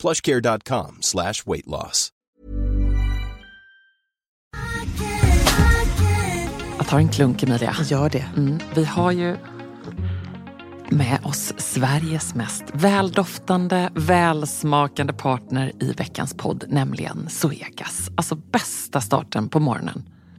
plushcare.com slash weight loss. Jag tar en klunk Emilia. Gör det. Mm, vi har ju med oss Sveriges mest väldoftande, välsmakande partner i veckans podd, nämligen Zoegas. Alltså bästa starten på morgonen.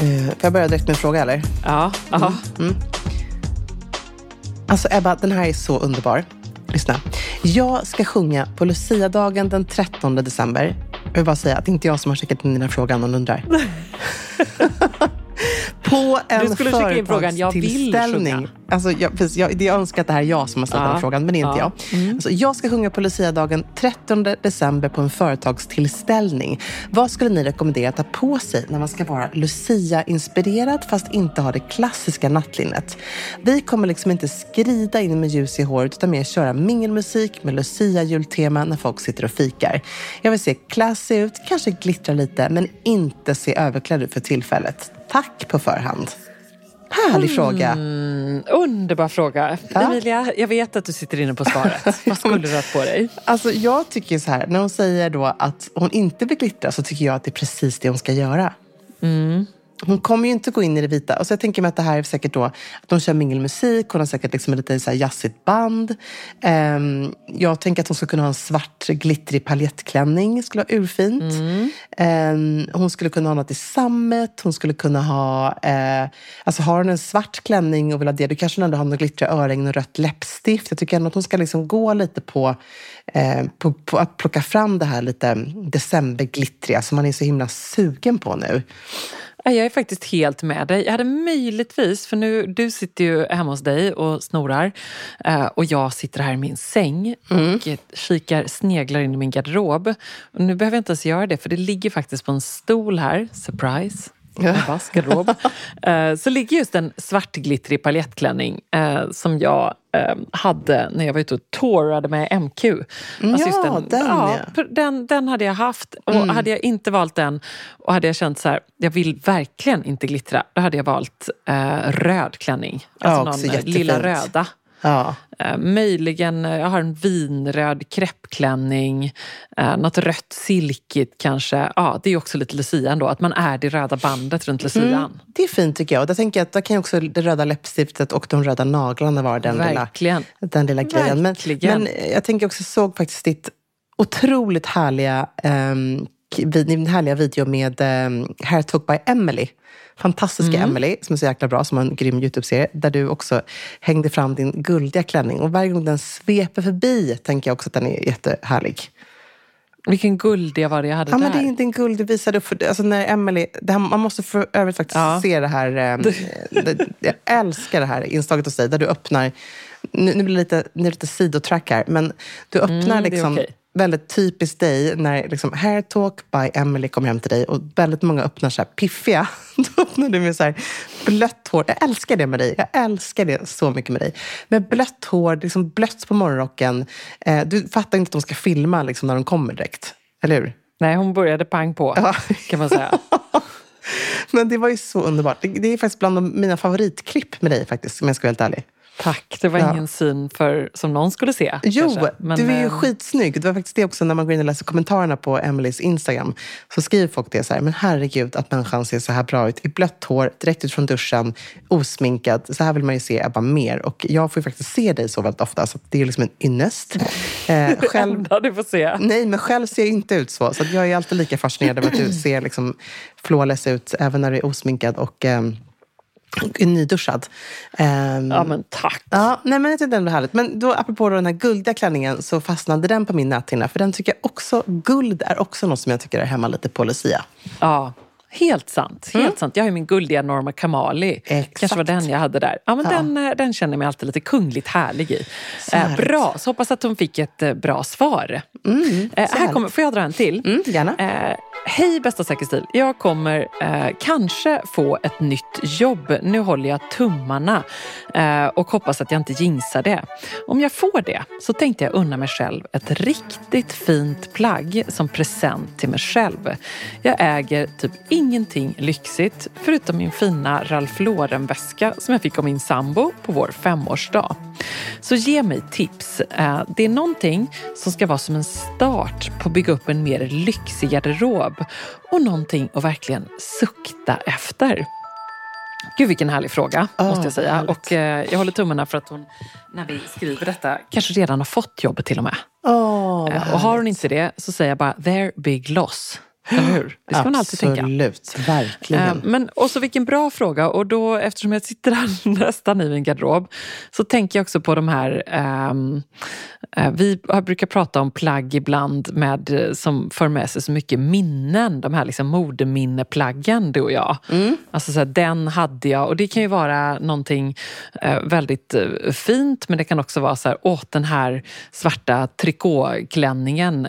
Eh, Får jag börja direkt med en fråga eller? Ja, ja. Alltså Ebba, den här är så underbar. Lyssna. Jag ska sjunga på Lucia-dagen den 13 december. Jag vill bara säga att det är inte jag som har skickat in den här frågan, om undrar. på en Du skulle skicka in frågan, jag vill sjunga. Alltså, jag, precis, jag, jag önskar att det här är jag som har ställt Ja. den frågan, men det är inte Ja. Mm. jag. Alltså, jag ska sjunga på Lucia-dagen 13 december på en företagstillställning. Vad skulle ni rekommendera att ta på sig när man ska vara Lucia-inspirerad fast inte ha det klassiska nattlinnet? Vi kommer liksom inte skrida in med ljus i håret utan mer köra mingelmusik med Lucia-jultema när folk sitter och fikar. Jag vill se classy ut, kanske glittra lite, men inte se överklädd ut för tillfället. Tack på förhand. Härlig fråga. Underbar fråga. Ja. Emilia, jag vet att du sitter inne på svaret. Vad skulle du ha på dig? Alltså jag tycker så här, när hon säger då att hon inte vill glittra så tycker jag att det är precis det hon ska göra. Hon kommer ju inte gå in i det vita. Och så jag tänker mig att det här är säkert då att de kör mingelmusik. Hon har säkert liksom ett lite så här jazzigt band. Ehm, jag tänker att hon skulle kunna ha en svart glittrig paljettklänning. skulle vara urfint. Ehm, hon skulle kunna ha något i sammet. Hon skulle kunna ha... Eh, alltså har hon en svart klänning och vill ha det, då kanske hon ändå har något glittriga örhängen och rött läppstift. Jag tycker ändå att hon ska liksom gå lite på, eh, på, på att plocka fram det här lite decemberglittriga som man är så himla sugen på nu. Ja, Jag är faktiskt helt med dig. Jag hade möjligtvis, för nu, du sitter ju hemma hos dig och snorar eh, och jag sitter här i min säng och eh, kikar, sneglar in i min garderob. Och nu behöver jag inte ens göra det för det ligger faktiskt på en stol här, surprise, Ebbas garderob. Eh, så ligger just en svartglittrig paljettklänning eh, som jag eh, hade när jag var ute och tourade med MQ. Alltså just Ja, den, ja. den, den hade jag haft. Och hade jag inte valt den och hade jag känt så här, jag vill verkligen inte glittra, då hade jag valt eh, röd klänning. Ja, Alltså också någon eh, jättefint. lilla röda. Ja. Eh, möjligen, eh, jag har en vinröd kreppklänning, eh, något rött silkigt kanske. Ja, det är också lite lucia ändå, att man är det röda bandet runt lucian. Mm, det är fint tycker jag. Och där tänker jag att där kan också det röda läppstiftet och de röda naglarna vara den Verkligen. lilla, den lilla grejen. Men, men jag tänker också, såg faktiskt ditt otroligt härliga ehm, din härliga video med um, Hair Talk by Emily. Fantastiska mm. Emily, som är så jäkla bra, som har en grym Youtube-serie, där du också hängde fram din guldiga klänning. Och varje gång den sveper förbi tänker jag också att den är jättehärlig. Vilken guldiga var det jag hade ja, där? Men det är inte en guld du visade upp. För, alltså när Emily, här, man måste för övrigt faktiskt ja. se det här. Eh, det, jag älskar det här inslaget hos dig, där du öppnar nu, nu blir det lite, nu lite sidotrack här, men du öppnar mm, liksom okay. Väldigt typiskt dig när liksom Hair Talk by Emily kommer hem till dig och väldigt många öppnar så här piffiga. Då öppnar du med så här blött hår. Jag älskar det med dig. Jag älskar det så mycket med dig. Med blött hår, liksom blött på morgonrocken. Eh, du fattar inte att de ska filma liksom, när de kommer direkt. Eller hur? Nej, hon började pang på, ja. kan man säga. Men det var ju så underbart. Det, det är faktiskt bland de, mina favoritklipp med dig faktiskt, om jag ska vara helt ärlig. Tack, det var ja. ingen syn för, som någon skulle se. Jo, Men, du är ju äh... skitsnygg. Det var faktiskt det också när man går in och läser kommentarerna på Emelies Instagram. Så skriver folk det så här, men herregud att människan ser så här bra ut. I blött hår, direkt ut från duschen, osminkad. Så här vill man ju se Ebba mer. Och jag får ju faktiskt se dig så väldigt ofta, så det är liksom en ynnest. Eh, själv, enda du får se. Nej, men själv ser jag inte ut så. Så jag är alltid lika fascinerad av att du ser liksom flawless ut, även när du är osminkad. Och, eh, Nyduschad. Um, ja, men tack. Ja, nej, men jag tyckte den var härligt. Men då, apropå då den här guldiga klänningen så fastnade den på min näthinna. För den tycker jag också, guld är också något som jag tycker är hemma lite på Lucia. Ja, Helt sant. Helt mm. sant. Jag har ju min guldiga Norma Kamali. Exakt. kanske var den jag hade där. Ja, men ja. Den, eh, den känner jag mig alltid lite kungligt härlig i. Eh, bra, så hoppas att hon fick ett eh, bra svar. Mm, eh, här kommer, får jag dra en till? Mm, gärna. Eh, Hej bästa Säkerstil! Jag kommer kanske få ett nytt jobb. Nu håller jag tummarna och hoppas att jag inte jinxar det. Om jag får det så tänkte jag unna mig själv ett riktigt fint plagg som present till mig själv. Jag äger typ ingenting lyxigt förutom min fina Ralph Lauren-väska som jag fick av min sambo på vår femårsdag. Så ge mig tips. Eh, det är någonting som ska vara som en start på att bygga upp en mer lyxig garderob och någonting att verkligen sukta efter. Gud vilken härlig fråga, oh, måste jag säga. Härligt. Och eh, jag håller tummarna för att hon, när vi skriver detta, kanske redan har fått jobbet till och med. Oh, eh, och har hon inte det så säger jag bara, their big loss. Eller hur? Det ska man alltid tänka. Absolut, verkligen. Eh, men och så vilken bra fråga. Och då, eftersom jag sitter här nästan i min garderob så tänker jag också på de här... Um, uh, vi brukar prata om plagg ibland med, som för med sig så mycket minnen. De här liksom modeminneplaggen, du och jag. Mm. Alltså så här, den hade jag. Och det kan ju vara någonting uh, väldigt uh, fint men det kan också vara så här, åh den här svarta trikåklänningen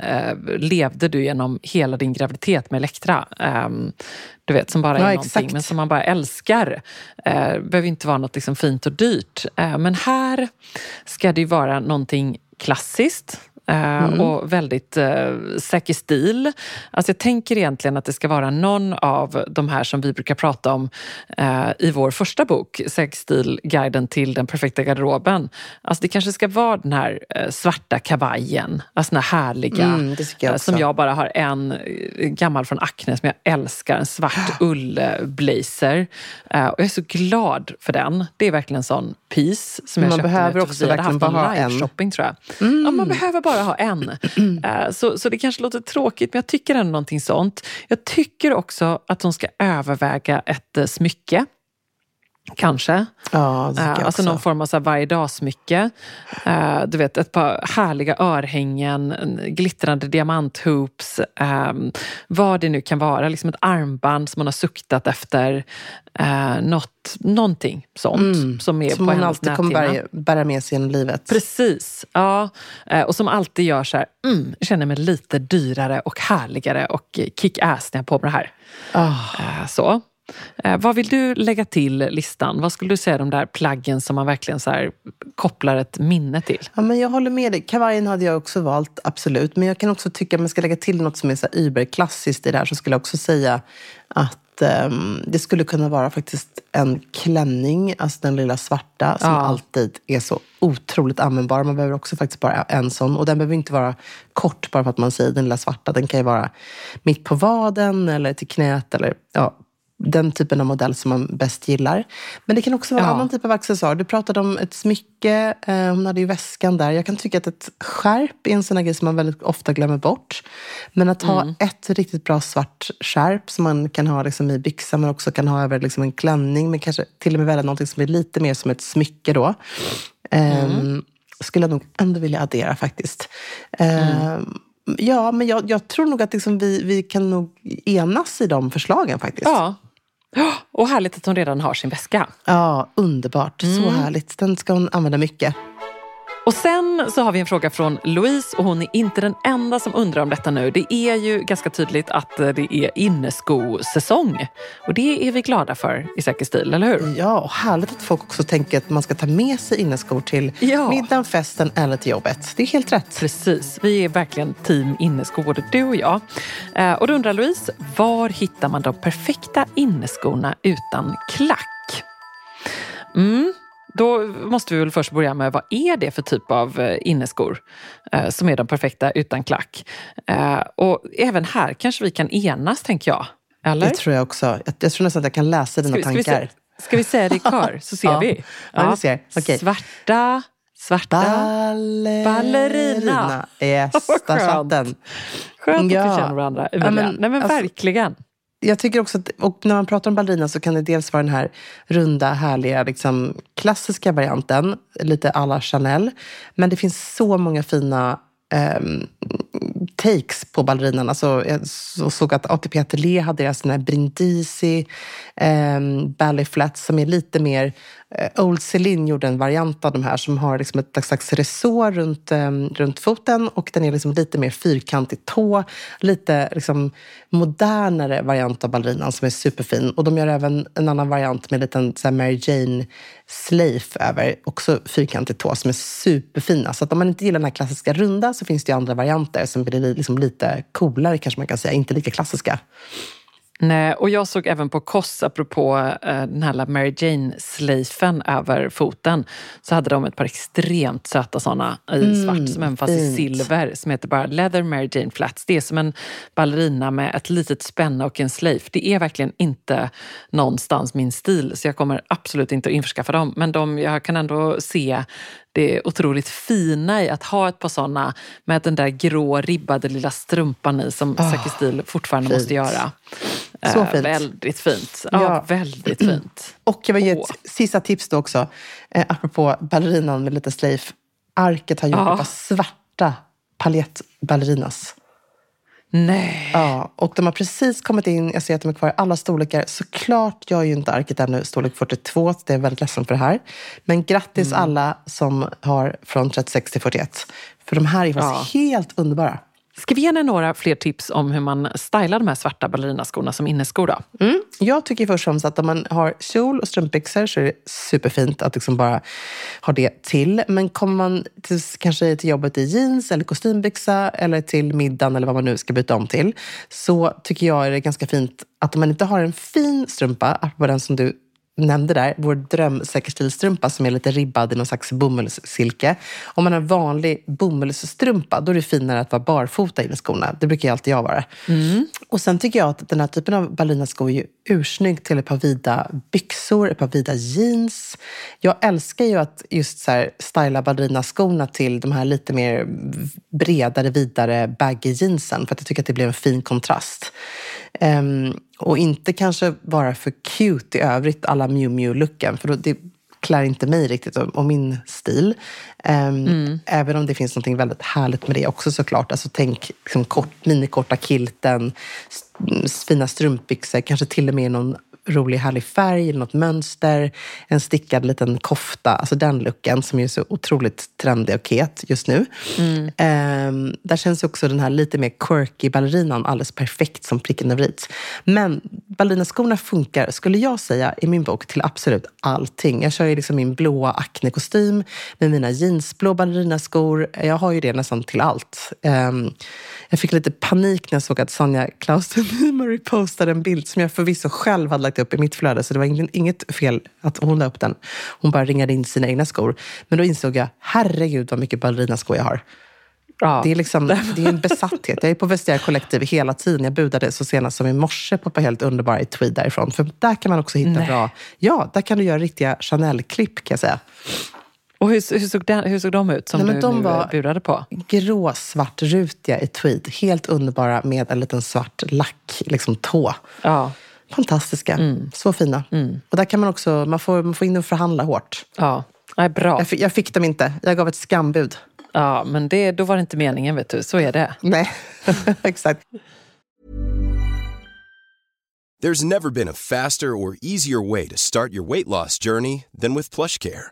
levde du genom hela din graviditet graviditet med Elektra. Um, du vet, som bara är ja, någonting exakt. men som man bara älskar. Uh, behöver inte vara något liksom fint och dyrt. Uh, men här ska det ju vara någonting klassiskt mm. och väldigt eh, säker stil. Alltså jag tänker egentligen att det ska vara någon av de här som vi brukar prata om eh, i vår första bok, Säker stil, guiden till den perfekta garderoben. Alltså det kanske ska vara den här eh, svarta kavajen, alltså den här härliga, mm, jag eh, som jag bara har en eh, gammal från Acne som jag älskar, en svart ullblazer. och jag är så glad för den. Det är verkligen en sån piece som jag man köpte. behöver också verkligen bara ha en. shopping tror jag. Mm. Ja, man behöver bara ha en. Uh, så, så det kanske låter tråkigt men jag tycker ändå någonting sånt. Jag tycker också att hon ska överväga ett uh, smycke. Kanske. Ja, uh, alltså någon form av så varje dag-smycke. Uh, du vet, ett par härliga örhängen, glittrande diamanthoops. Um, vad det nu kan vara. Liksom ett armband som man har suktat efter. Uh, något, någonting sånt mm. som är som på man alltid kommer bära, bära med sig genom livet. Precis. Ja. Uh, och som alltid gör så här, mm, känner mig lite dyrare och härligare och kick-ass när jag har på mig det här. Oh. så. Eh, vad vill du lägga till listan? Vad skulle du säga är de där plaggen som man verkligen så kopplar ett minne till? Ja, men jag håller med dig. Kavajen hade jag också valt, absolut. Men jag kan också tycka, om jag ska lägga till något som är så überklassiskt i det här, så skulle jag också säga att um, det skulle kunna vara faktiskt en klänning, alltså den lilla svarta, som ja. alltid är så otroligt användbar. Man behöver också faktiskt bara en sån. Och den behöver inte vara kort bara för att man säger den lilla svarta. Den kan ju vara mitt på vaden eller till knät eller ja, den typen av modell som man bäst gillar. Men det kan också vara ja. en annan typ av accessoar. Du pratade om ett smycke, eh, hon hade ju väskan där. Jag kan tycka att ett skärp är en sån här grej som man väldigt ofta glömmer bort. Men att ha mm. ett riktigt bra svart skärp som man kan ha liksom i byxan men också kan ha över liksom en klänning, men kanske till och med välja något som är lite mer som ett smycke då. Mm. Um, skulle jag nog ändå vilja addera faktiskt. Mm. Um, ja, men jag, jag, tror nog att liksom vi, vi kan nog enas i de förslagen faktiskt. Ja, och härligt att hon redan har sin väska. Ja, underbart. Mm. Så härligt. Den ska hon använda mycket. Och sen så har vi en fråga från Louise och hon är inte den enda som undrar om detta nu. Det är ju ganska tydligt att det är inneskosäsong. Och det är vi glada för i Säker stil, eller hur? Ja, och härligt att folk också tänker att man ska ta med sig inneskor till ja. middagen, festen eller till jobbet. Det är helt rätt. Precis. Vi är verkligen team inneskor, både du och jag. Eh, och då undrar Louise, var hittar man de perfekta inneskorna utan klack? Mm. Då måste vi väl först börja med vad är det för typ av eh, inneskor eh, som är de perfekta utan klack? Eh, och även här kanske vi kan enas, tänker jag. Eller? Det tror jag också. Jag, jag tror nästan att jag kan läsa dina ska vi, tankar. Ska vi, ska vi säga det i kör så ser ja. vi? Ja, vi ser. Okay. Svarta, svarta ballerina. ballerina. Yes, där satt den. Skönt att vi känner varandra, Emilia. Ja, men, Nej men alltså, verkligen jag tycker också att, och när man pratar om ballerina så kan det dels vara den här runda, härliga, liksom, klassiska varianten, lite alla Chanel. Men det finns så många fina eh, takes på ballerinan. Alltså, jag såg att ATP Atelier hade deras Brindisi eh, Ballet Flats som är lite mer Eh, Old Celine gjorde en variant av de här som har liksom ett slags resår runt, eh, runt foten och den är liksom lite mer fyrkantig tå. Lite liksom modernare variant av ballerinan som är superfin. Och de gör även en annan variant med en liten så Mary Jane slave över, också fyrkantig tå, som är superfina. Så att om man inte gillar den här klassiska runda så finns det andra varianter som blir liksom lite coolare kanske man kan säga, inte lika klassiska. Nej, och jag såg även på Koss, apropå eh, den här Mary Jane-sleifen över foten, så hade de ett par extremt söta sådana i mm, svart, som även fast i silver, som heter bara Leather Mary Jane Flats. Det är som en ballerina med ett litet spänne och en sleif. Det är verkligen inte någonstans min stil, så jag kommer absolut inte att införskaffa dem. Men de, jag kan ändå se det otroligt fina i att ha ett par sådana med den där grå ribbade lilla strumpan i som oh, Säker stil fortfarande fint. måste göra. Så eh, fint. väldigt fint. Ja, ja, väldigt fint. Och jag vill ge ett sista tips då också, eh, apropå ballerinan med lite slöjf. Arket har gjort ja. ett par svarta paljettballerinas. Nej. Ja, och de har precis kommit in. Jag ser att de är kvar i alla storlekar. Såklart, jag är ju inte arket ännu, storlek 42. Så det är väldigt ledsen för det här. Men grattis mm. alla som har från 36 till 41. För de här är faktiskt ja. helt underbara. Ska vi ge henne några fler tips om hur man stylar de här svarta ballerinaskorna som inneskor? Då? Mm. Jag tycker först och främst att om man har kjol och strumpbyxor så är det superfint att liksom bara ha det till. Men kommer man till, kanske till jobbet i jeans eller kostymbyxa eller till middagen eller vad man nu ska byta om till så tycker jag är det ganska fint att om man inte har en fin strumpa, apropå den som du nämnde där, vår drömsäkerstilstrumpa som är lite ribbad i någon slags bomullssilke. Om man har en vanlig bomullsstrumpa, då är det finare att vara barfota i skorna. Det brukar alltid jag vara. Mm. Och sen tycker jag att den här typen av ballerinaskor är ju ursnygg till ett par vida byxor, ett par vida jeans. Jag älskar ju att just så här styla ballerinaskorna till de här lite mer bredare, vidare baggy jeansen för att jag tycker att det blir en fin kontrast. Um, och inte kanske vara för cute i övrigt, alla Miu Miu-looken. För det klär inte mig riktigt och, och min stil. Um, mm. Även om det finns något väldigt härligt med det också såklart. Alltså tänk liksom, kort, minikorta kilten, fina strumpbyxor, kanske till och med någon rolig härlig färg eller något mönster. En stickad liten kofta, alltså den looken som är så otroligt trendig och ket just nu. Mm. Um, där känns också den här lite mer quirky ballerinan alldeles perfekt som pricken över i. Men ballerinaskorna funkar, skulle jag säga, i min bok till absolut allting. Jag kör ju liksom min blåa Acne-kostym med mina jeansblå ballerinaskor. Jag har ju det nästan till allt. Um, jag fick lite panik när jag såg att Sonja Klausten Nyman postade en bild som jag förvisso själv hade lagt upp i mitt flöde, så det var inget fel att hon la upp den. Hon bara ringade in sina egna skor. Men då insåg jag, herregud vad mycket ballerinaskor jag har. Ja. Det, är liksom, det är en besatthet. Jag är på Vestiaire Collective hela tiden. Jag budade så senast som i morse på ett par helt underbara i tweed därifrån. För där kan man också hitta Nej. bra... Ja, där kan du göra riktiga Chanel-klipp kan jag säga. Och hur, hur, såg den, hur såg de ut som Nej, du de nu var- budade på? Grå, svart, rutiga i tweed. Helt underbara med en liten svart lack, liksom tå. Ja. Fantastiska. Så fina. Och där kan man också, man får, man får in och förhandla hårt. ja. Nej, bra. Jag fick, jag fick dem inte. Jag gav ett skambud. Ja, men det, då var det inte meningen, vet du. Så är det. Nej, exakt. There's never been a faster or easier way to start your weight loss journey than with PlushCare.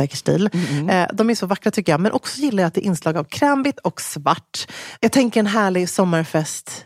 säker stil, Mm, de är så vackra tycker jag. Men också gillar jag att det är inslag av krämvitt och svart. Jag tänker en härlig sommarfest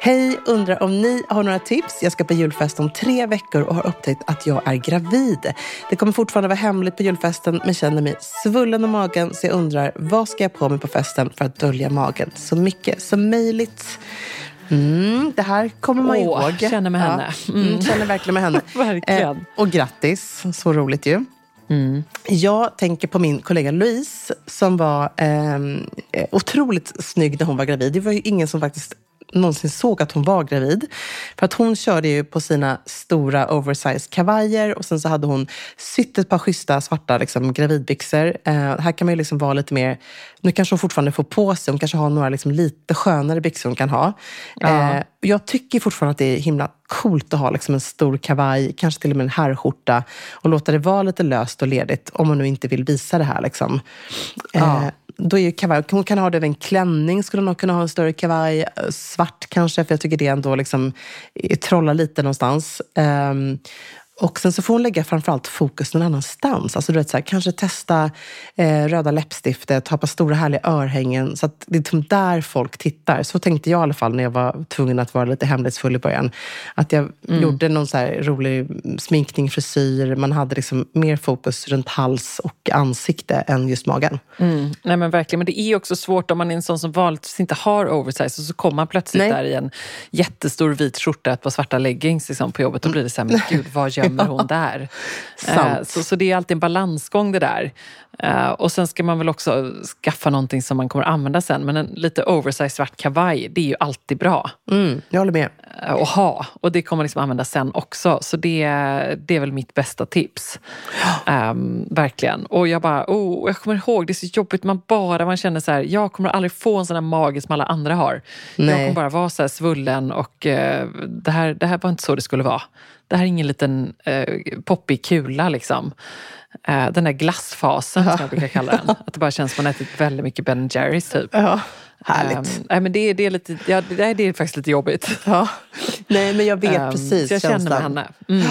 Hej, undrar om ni har några tips? Jag ska på julfest om tre veckor och har upptäckt att jag är gravid. Det kommer fortfarande vara hemligt på julfesten men känner mig svullen om magen så jag undrar vad ska jag på mig på festen för att dölja magen så mycket som möjligt? Mm, det här kommer man Åh, ihåg. känner med henne. Mm. känner verkligen med henne. Verkligen. Eh, och grattis, så roligt ju. Jag tänker på min kollega Louise som var ehm, eh, otroligt snygg när hon var gravid. Det var ju ingen som faktiskt någonsin såg att hon var gravid. För att hon körde ju på sina stora oversized kavajer och sen så hade hon sytt ett par schyssta svarta liksom, gravidbyxor. Eh, här kan man ju liksom vara lite mer, nu kanske hon fortfarande får på sig, hon kanske har några liksom lite skönare byxor hon kan ha. Eh, jag tycker fortfarande att det är himla coolt att ha liksom en stor kavaj, kanske till och med en herrskjorta och låta det vara lite löst och ledigt om man nu inte vill visa det här. Liksom. Eh, då är kavaj, hon kan ha det över en klänning, skulle hon kunna ha en större kavaj. eh, Svart kanske, för jag tycker det ändå liksom eh, trollar lite någonstans. Ehm, och sen så får hon lägga framförallt fokus någon annanstans. Alltså du vet, så här, kanske testa eh, röda läppstiftet, ha på stora härliga örhängen. Så att det är liksom där folk tittar. Så tänkte jag i alla fall när jag var tvungen att vara lite hemlighetsfull i början. Att jag gjorde någon så här rolig sminkning, frisyr. Man hade liksom mer fokus runt hals och ansikte än just magen. Mm. Nej men verkligen, men det är också svårt om man är en sån som vanligtvis inte har oversize och så kommer man plötsligt Nej. där i en jättestor vit skjorta, ett par svarta leggings liksom, på jobbet. Då blir det så här, men gud vad gömmer hon där? Eh, så, så det är alltid en balansgång det där. Eh, och sen ska man väl också skaffa någonting som man kommer använda sen. Men en lite oversize svart kavaj, det är ju alltid bra Mm, jag håller med. eh, att ha. Och det kommer man liksom använda sen också. Så det, det är väl mitt bästa tips. Ehm, verkligen. Och jag bara, oh, jag kommer ihåg, det är så jobbigt. Man bara, man känner så här, jag kommer aldrig få en sån här mage som alla andra har. Jag Nej. kommer bara vara så här svullen och eh, det, här, det här var inte så det skulle vara. Det här är ingen liten eh, poppig kula liksom. Eh, den där glassfasen som jag brukar kalla den. Att det bara känns som man ätit väldigt mycket Ben Jerrys typ. Ja. Härligt. Ehm, nej, men det, det, är lite, ja, det, det är faktiskt lite jobbigt. Ja. Nej, men jag vet Ehm, precis jag känner med känslan. henne. Mm.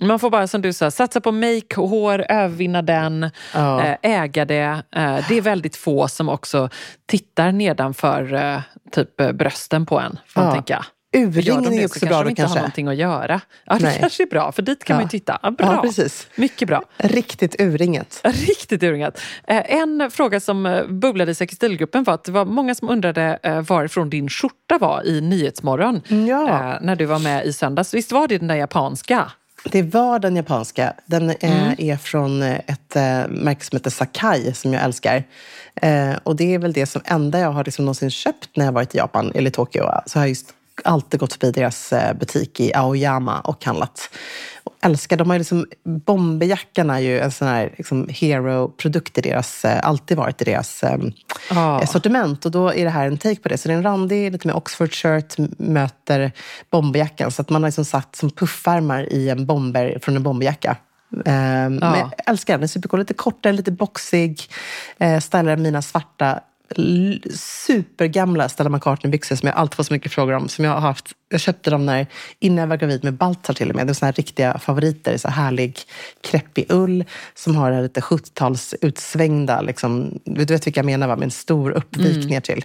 Man får bara som du sa, satsa på make, hår, övervinna den, Ja. eh, äga det. Eh, det är väldigt få som också tittar nedanför eh, typ eh, brösten på en. Får man Ja. tänka. För gör Urringen de är det också så bra kanske de då inte har kanske. någonting att göra. Ja, det Nej. kanske är bra, för dit kan Ja. man ju titta. Ja, bra. Ja, precis. Mycket bra. Riktigt urringet. Riktigt urringat. Eh, En fråga som eh, bubblade i Säker stilgruppen var att det var många som undrade eh, varifrån din skjorta var i Nyhetsmorgon Ja. eh, när du var med i söndags. Visst var det den där japanska? Det var den japanska. Den Mm. är från ett märke som heter Sakai som jag älskar. Och det är väl det som enda jag har liksom någonsin köpt när jag varit i Japan eller Tokyo. Så har jag just alltid gått förbi deras eh, butik i Aoyama och handlat. Och älskar, de har ju liksom, bomberjackan är ju en sån här liksom, hero-produkt i deras, eh, alltid varit i deras eh, Ja. sortiment. Och då är det här en take på det. Så det är en randig, lite mer Oxford-shirt möter bomberjackan. Så att man har liksom satt som puffärmar i en bomber från en bomberjacka. Um, Men jag älskar den. Den är supercool. Lite kortare, lite boxig. Uh, stylar mina svarta supergamla Stella McCartney-byxor som jag alltid får så mycket frågor om. Som jag har haft. Jag köpte dem när, innan jag var gravid med Baltzar till och med. Det är såna här riktiga favoriter. Så här härlig kreppig ull som har det här lite 70-tals utsvängda. Liksom, du vet vilka jag menar va? Med en stor uppvik ner till.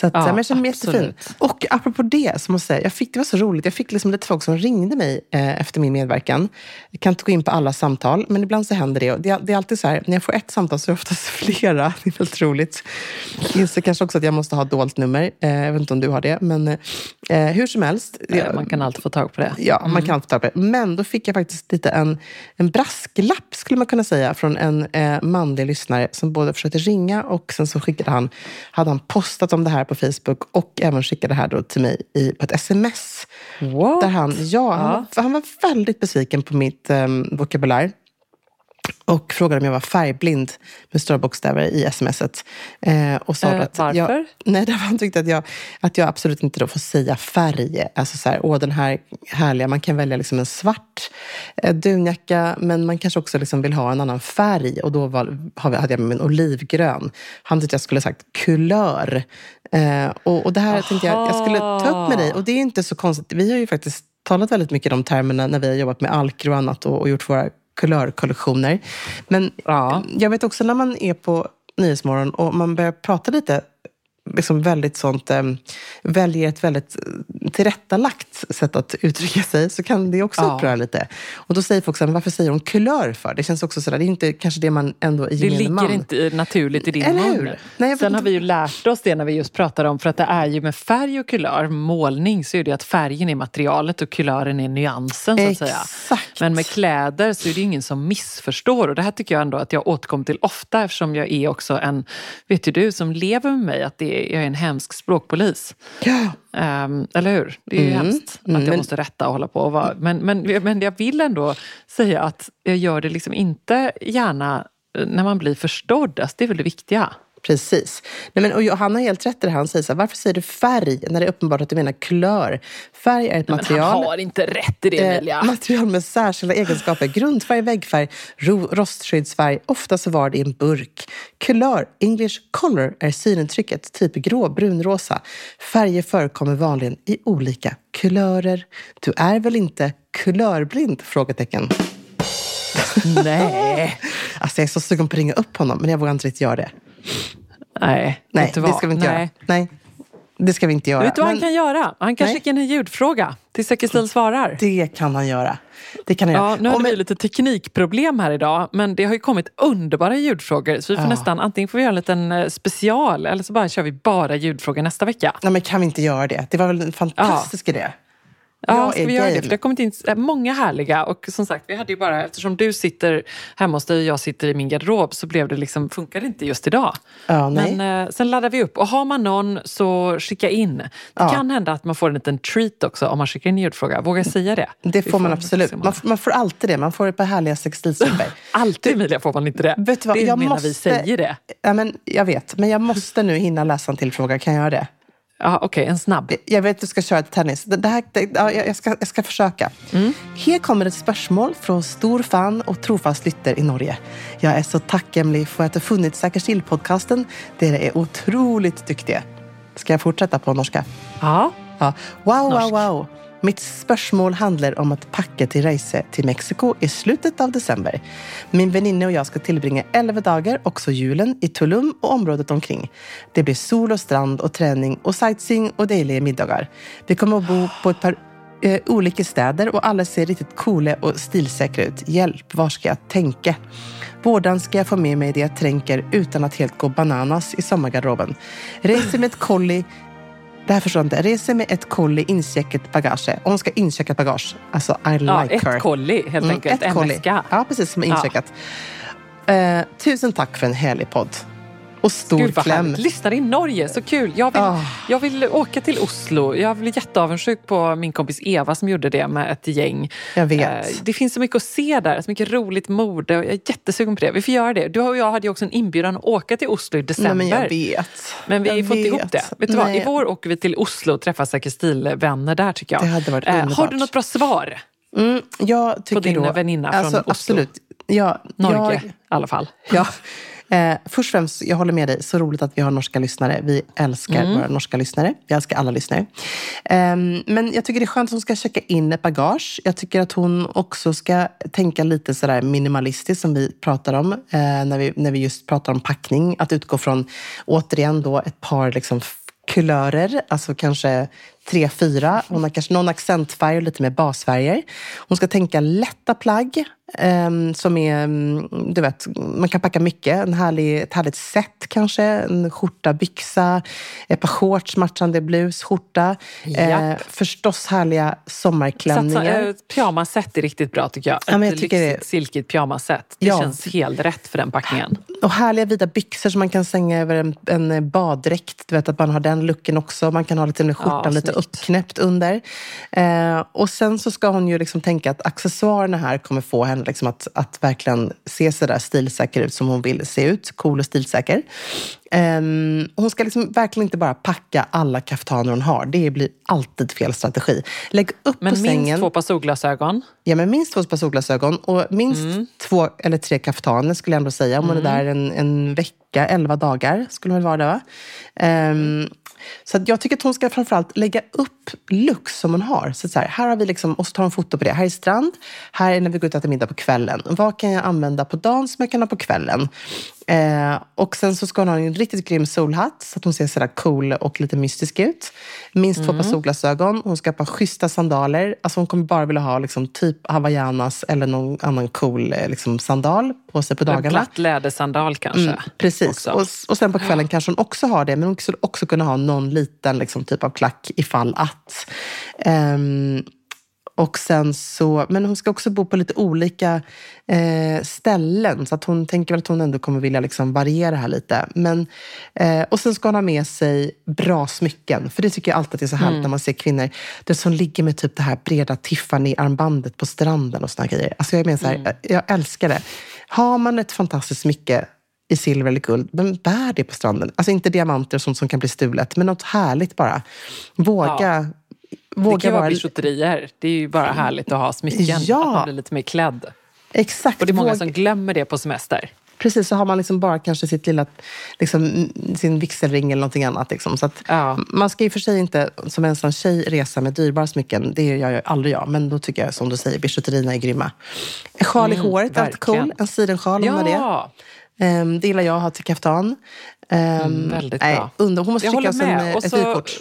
Så att, Ja, men jag känner mig jättefin. absolut. Och apropå det, så måste jag säga, jag fick, det var så roligt. Jag fick liksom lite folk som ringde mig eh, efter min medverkan. Jag kan inte gå in på alla samtal, men ibland så händer det. Och det, det är alltid så här, när jag får ett samtal så är det oftast flera. Det är väldigt roligt. Jag inser kanske också att jag måste ha dolt nummer. Eh, jag vet inte om du har det, men eh, hur som helst. Eh, Man kan alltid få tag på det. Ja, man kan alltid ta på det. Men då fick jag faktiskt lite en, en brasklapp, skulle man kunna säga, från en eh, manlig lyssnare som både försökte ringa och sen så skickade han, hade han postat om det här på Facebook och även skickade det här då till mig i, på ett sms. What? Där han, ja, Han, var, han var väldigt besviken på mitt um, vokabulär. Och frågade om jag var färgblind med stora bokstäver i smset. Eh, och sa Eh, att Jag, varför? nej, därför han tyckte att jag, att jag absolut inte då får säga färg. Alltså så här, åh den här härliga, man kan välja liksom en svart eh, dunjacka, men man kanske också liksom vill ha en annan färg. Och då var, hade jag med mig en olivgrön. Han tyckte jag skulle ha sagt kulör. Eh, och, och det här tänkte jag, jag skulle ta upp med dig. Och det är inte så konstigt. Vi har ju faktiskt talat väldigt mycket om termerna när vi har jobbat med alker och annat och, och gjort våra kulörkollektioner. Men Ja. jag vet också när man är på Nyhetsmorgon och man börjar prata lite liksom väldigt sånt, eh, väljer ett väldigt eh, tillrättalagt sätt att uttrycka sig så kan det också Ja. uppröra lite. Och då säger folk så här, varför säger hon kulör för? Det känns också sådär, det är inte kanske det man ändå i Det ligger inte naturligt i din Eller hur? mun. Nej, Sen har vi ju lärt oss det när vi just pratade om, för att det är ju med färg och kulör, målning, så är det att färgen är materialet och kulören är nyansen så att säga. Exakt. Men med kläder så är det ingen som missförstår och det här tycker jag ändå att jag återkommer till ofta eftersom jag är också en, vet ju du som lever med mig, att det är, jag är en hemsk språkpolis. Ja. Ehm, eller hur? Det är ju Mm. hemskt att Mm, jag men- måste rätta och hålla på. Och vara. Men, men, men jag vill ändå säga att jag gör det liksom inte gärna när man blir förstådd. Alltså, det är väl det viktiga. Precis. Nej, men, och han har helt rätt i det. Han säger så här, varför säger du färg när det är uppenbart att du menar kulör? Färg är ett Men material. han har inte rätt i det Eh, Emilia. material med särskilda egenskaper. Grundfärg, väggfärg, ro, rostskyddsfärg. Ofta så var det i en burk. Kulör, English color, är synintrycket. Typ grå, brunrosa. Färger förekommer vanligen i olika kulörer. Du är väl inte kulörblind? Frågetecken. Nej. Alltså jag är så sugen på att ringa upp honom, men jag vågar inte riktigt göra det. Nej, Nej, det ska vi inte Nej. göra. Nej, det ska vi inte göra. Vet du vad han Men kan göra? Han kan Nej. skicka in en ljudfråga till Säker stil svarar. Det kan han göra. Det kan han Ja, göra. nu Och hade men- vi lite teknikproblem här idag, men det har ju kommit underbara ljudfrågor. Så vi får Ja. nästan, antingen får vi göra en liten eh, special eller så bara kör vi bara ljudfrågor nästa vecka. Nej, men kan vi inte göra det? Det var väl en fantastisk idé? Ja, ska vi göra det? För det har kommit in många härliga. Och som sagt, vi hade ju bara, eftersom du sitter hemma hos dig och jag sitter i min garderob så blev det liksom, funkar det inte just idag. Ja. Men eh, sen laddar vi upp. Och har man någon så skicka in. Det Ja. kan hända att man får en liten treat också om man skickar in en ljudfråga. Vågar jag säga det? Det Vi får man absolut. Man, man får alltid det. Man får ett par härliga sextilstrumpor. Alltid Emilia får man inte det. Vet du vad, det jag menar måste- vi säger det. ja, men, jag vet, men jag måste nu hinna läsa en till fråga. Kan jag göra det? Ja, Okej, en snabb. Jag vet att du ska köra tennis. Det, det här, det, ja, jag, ska, jag ska försöka. Här kommer ett spörsmål från stor fan och trofast lytter i Norge. Jag är så tacksamlig för att ha funnit Säker still-podcasten. Dere är otroligt duktiga. Ska jag fortsätta på norska? Ja. Ja. Wow, Norsk. wow, wow. Mitt spörsmål handlar om att packa till resa till Mexiko i slutet av december. Min väninna och jag ska tillbringa 11 dagar, också julen, i Tulum och området omkring. Det blir sol och strand och träning och sightseeing och dejliga middagar. Vi kommer att bo på ett par eh, olika städer och alla ser riktigt coola och stilsäkra ut. Hjälp, var ska jag tänka? Vårdan ska jag få med mig det jag tränker utan att helt gå bananas i sommargarderoben? Reser med ett kolli det här förstår jag inte. Reser med ett kolli incheckat bagage. Och hon ska incheckat bagage. Alltså, I ja like ett her. kolli helt Mm, enkelt. ett en kolli. väska. Ja, precis. Som är Ja. incheckat. Eh, tusen tack för en härlig podd. Och stor Gud vad kläm. Lyssnar i Norge, så kul. Jag vill, Ah. jag vill åka till Oslo. Jag blir jätteavundsjuk på min kompis Eva som gjorde det med ett gäng. Jag vet. Eh, Det finns så mycket att se där, så mycket roligt mode. Jag är jättesugen på det. Vi får göra det. Du och jag hade ju också en inbjudan att åka till Oslo i Nej, december. men jag vet. Men vi inte vet. ihop det. Vet du vad? Nej. I vår åker vi till Oslo och träffar säkert stilvänner där tycker jag. Det hade varit Eh, Har underbart. du något bra svar? Mm, jag tycker din då, väninna från alltså, Oslo? Absolut. Ja, Norge Jag, i alla fall. Ja. Eh, först och främst, jag håller med dig. Så roligt att vi har norska lyssnare. Vi älskar Mm. våra norska lyssnare. Vi älskar alla lyssnare. Ehm, men jag tycker det är skönt att hon ska checka in ett bagage. Jag tycker att hon också ska tänka lite sådär minimalistiskt som vi pratar om eh, när, vi, när vi just pratar om packning. Att utgå från, återigen då, ett par liksom kulörer, alltså kanske tre, fyra. Hon har kanske någon accentfärg och lite mer basfärger. Hon ska tänka lätta plagg ehm, som är, mm, du vet, man kan packa mycket. En härlig, ett härligt set kanske, en skjorta, byxa, ett par shorts, matchande blus, skjorta. Eh, förstås härliga sommarklänningar. Satsa, eh, pyjamasset är riktigt bra tycker jag. Ja, men jag Ett tycker det- lyxigt, silkigt pyjamasset. Det Ja. känns helt rätt för den packningen. Och härliga vita byxor som man kan slänga över en, en baddräkt. Du vet att man har den looken också. Man kan ha lite med skjortan Ja, lite. Uppknäppt under. Eh, och sen så ska hon ju liksom tänka att accessoarerna här kommer få henne liksom att, att verkligen se så där stilsäker ut som hon vill se ut. Cool och stilsäker. Ehm, hon ska liksom verkligen inte bara packa alla kaftaner hon har. Det blir alltid fel strategi. Lägg upp Men på minst sängen. två par solglasögon. Ja, men minst två par solglasögon och minst Mm. två eller tre kaftaner skulle jag ändå säga. Om hon är där en, en vecka, elva dagar skulle hon väl vara det va? Ehm, så att jag tycker att hon ska framförallt lägga upp looks som hon har. Så, att så här, här har vi liksom, och så tar hon foto på det. Här är strand, här är när vi går ut och äter middag på kvällen. Vad kan jag använda på dagen som jag kan ha på kvällen? Eh, och sen så ska hon ha en riktigt grym solhatt så att hon ser sådär cool och lite mystisk ut. Minst två par solglasögon. Hon ska ha ett par schyssta sandaler. Alltså hon kommer bara vilja ha liksom typ hawaiianas eller någon annan cool eh, liksom sandal på sig på En dagarna. platt lädersandal kanske. Mm, precis. också. Och, och sen på kvällen kanske hon också har det. Men hon skulle också kunna ha någon liten liksom, typ av klack ifall att. Ehm, och sen så, men hon ska också bo på lite olika eh, ställen. Så att hon tänker väl att hon ändå kommer vilja liksom variera här lite. Men, eh, och sen ska hon ha med sig bra smycken. För det tycker jag alltid är så härligt när man ser kvinnor det som ligger med typ det här breda Tiffany-armbandet på stranden och såna grejer. Alltså jag, menar så här, jag älskar det. Har man ett fantastiskt smycke i silver eller guld, men bär det på stranden. Alltså inte diamanter och sånt som kan bli stulet, men något härligt bara. Våga, det våga kan ju vara bijouterier. Det är ju bara härligt att ha smycken. Ja. Att man blir lite mer klädd. Exakt. Och det är många våga- som glömmer det på semester. Precis, så har man liksom bara kanske sitt lilla, liksom, sin vigselring eller någonting annat. Liksom. Så att Ja. Man ska och för sig inte som ensam tjej resa med dyrbara smycken. Det gör jag aldrig jag. Men då tycker jag som du säger, bijouterierna är grymma. En sjal i håret är alltid cool. En sidensjal om man har det. Ja, Um, det gillar jag att ha till kaftan. Um, väldigt nej, bra. Under, hon måste jag skicka oss en, eh, ett vykort.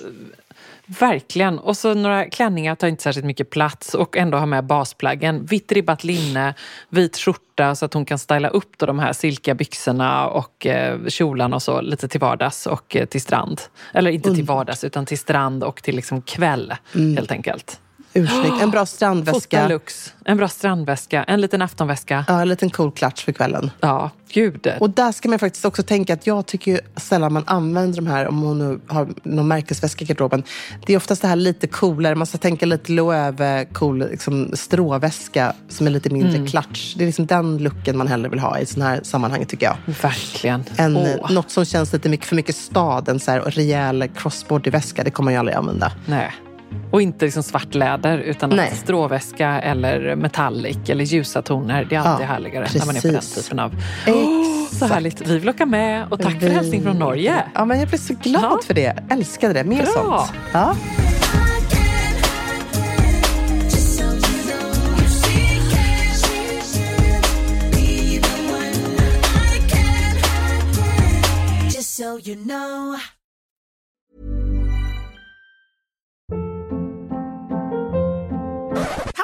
Verkligen. Och så några klänningar tar inte särskilt mycket plats och ändå ha med basplaggen. Vitt ribbat linne, vit skjorta så att hon kan styla upp då de här silkiga byxorna och eh, kjolarna och så lite till vardags och eh, till strand. Eller inte till vardags utan till strand och till liksom kväll helt enkelt. Ursnyggt. En bra strandväska. Fotalux, en bra strandväska, en liten aftonväska. Ja, en liten cool klatsch för kvällen. Ja, gud. Och där ska man faktiskt också tänka att jag tycker ju sällan man använder de här om hon nu har någon märkesväska i garderoben. Det är oftast det här lite coolare, man ska tänka lite Loewe, cool liksom, stråväska som är lite mindre Mm. klatsch. Det är liksom den looken man hellre vill ha i sådana här sammanhang tycker jag. Verkligen. En, Åh, Något som känns lite mycket, för mycket stad, en så här rejäl crossbody-väska, det kommer man ju aldrig använda. Nej. Och inte liksom svart läder utan Nej. att stråväska eller metallic eller ljusa toner. Det är alltid Ja, härligare när man är på den precis. typen av... Exakt. Så härligt. Vi vill åka med och tack för Vi- hälsning från Norge. Ja, men jag blev så glad Ja. för det. Älskade det. Mer Bra. sånt. Ja. So you know,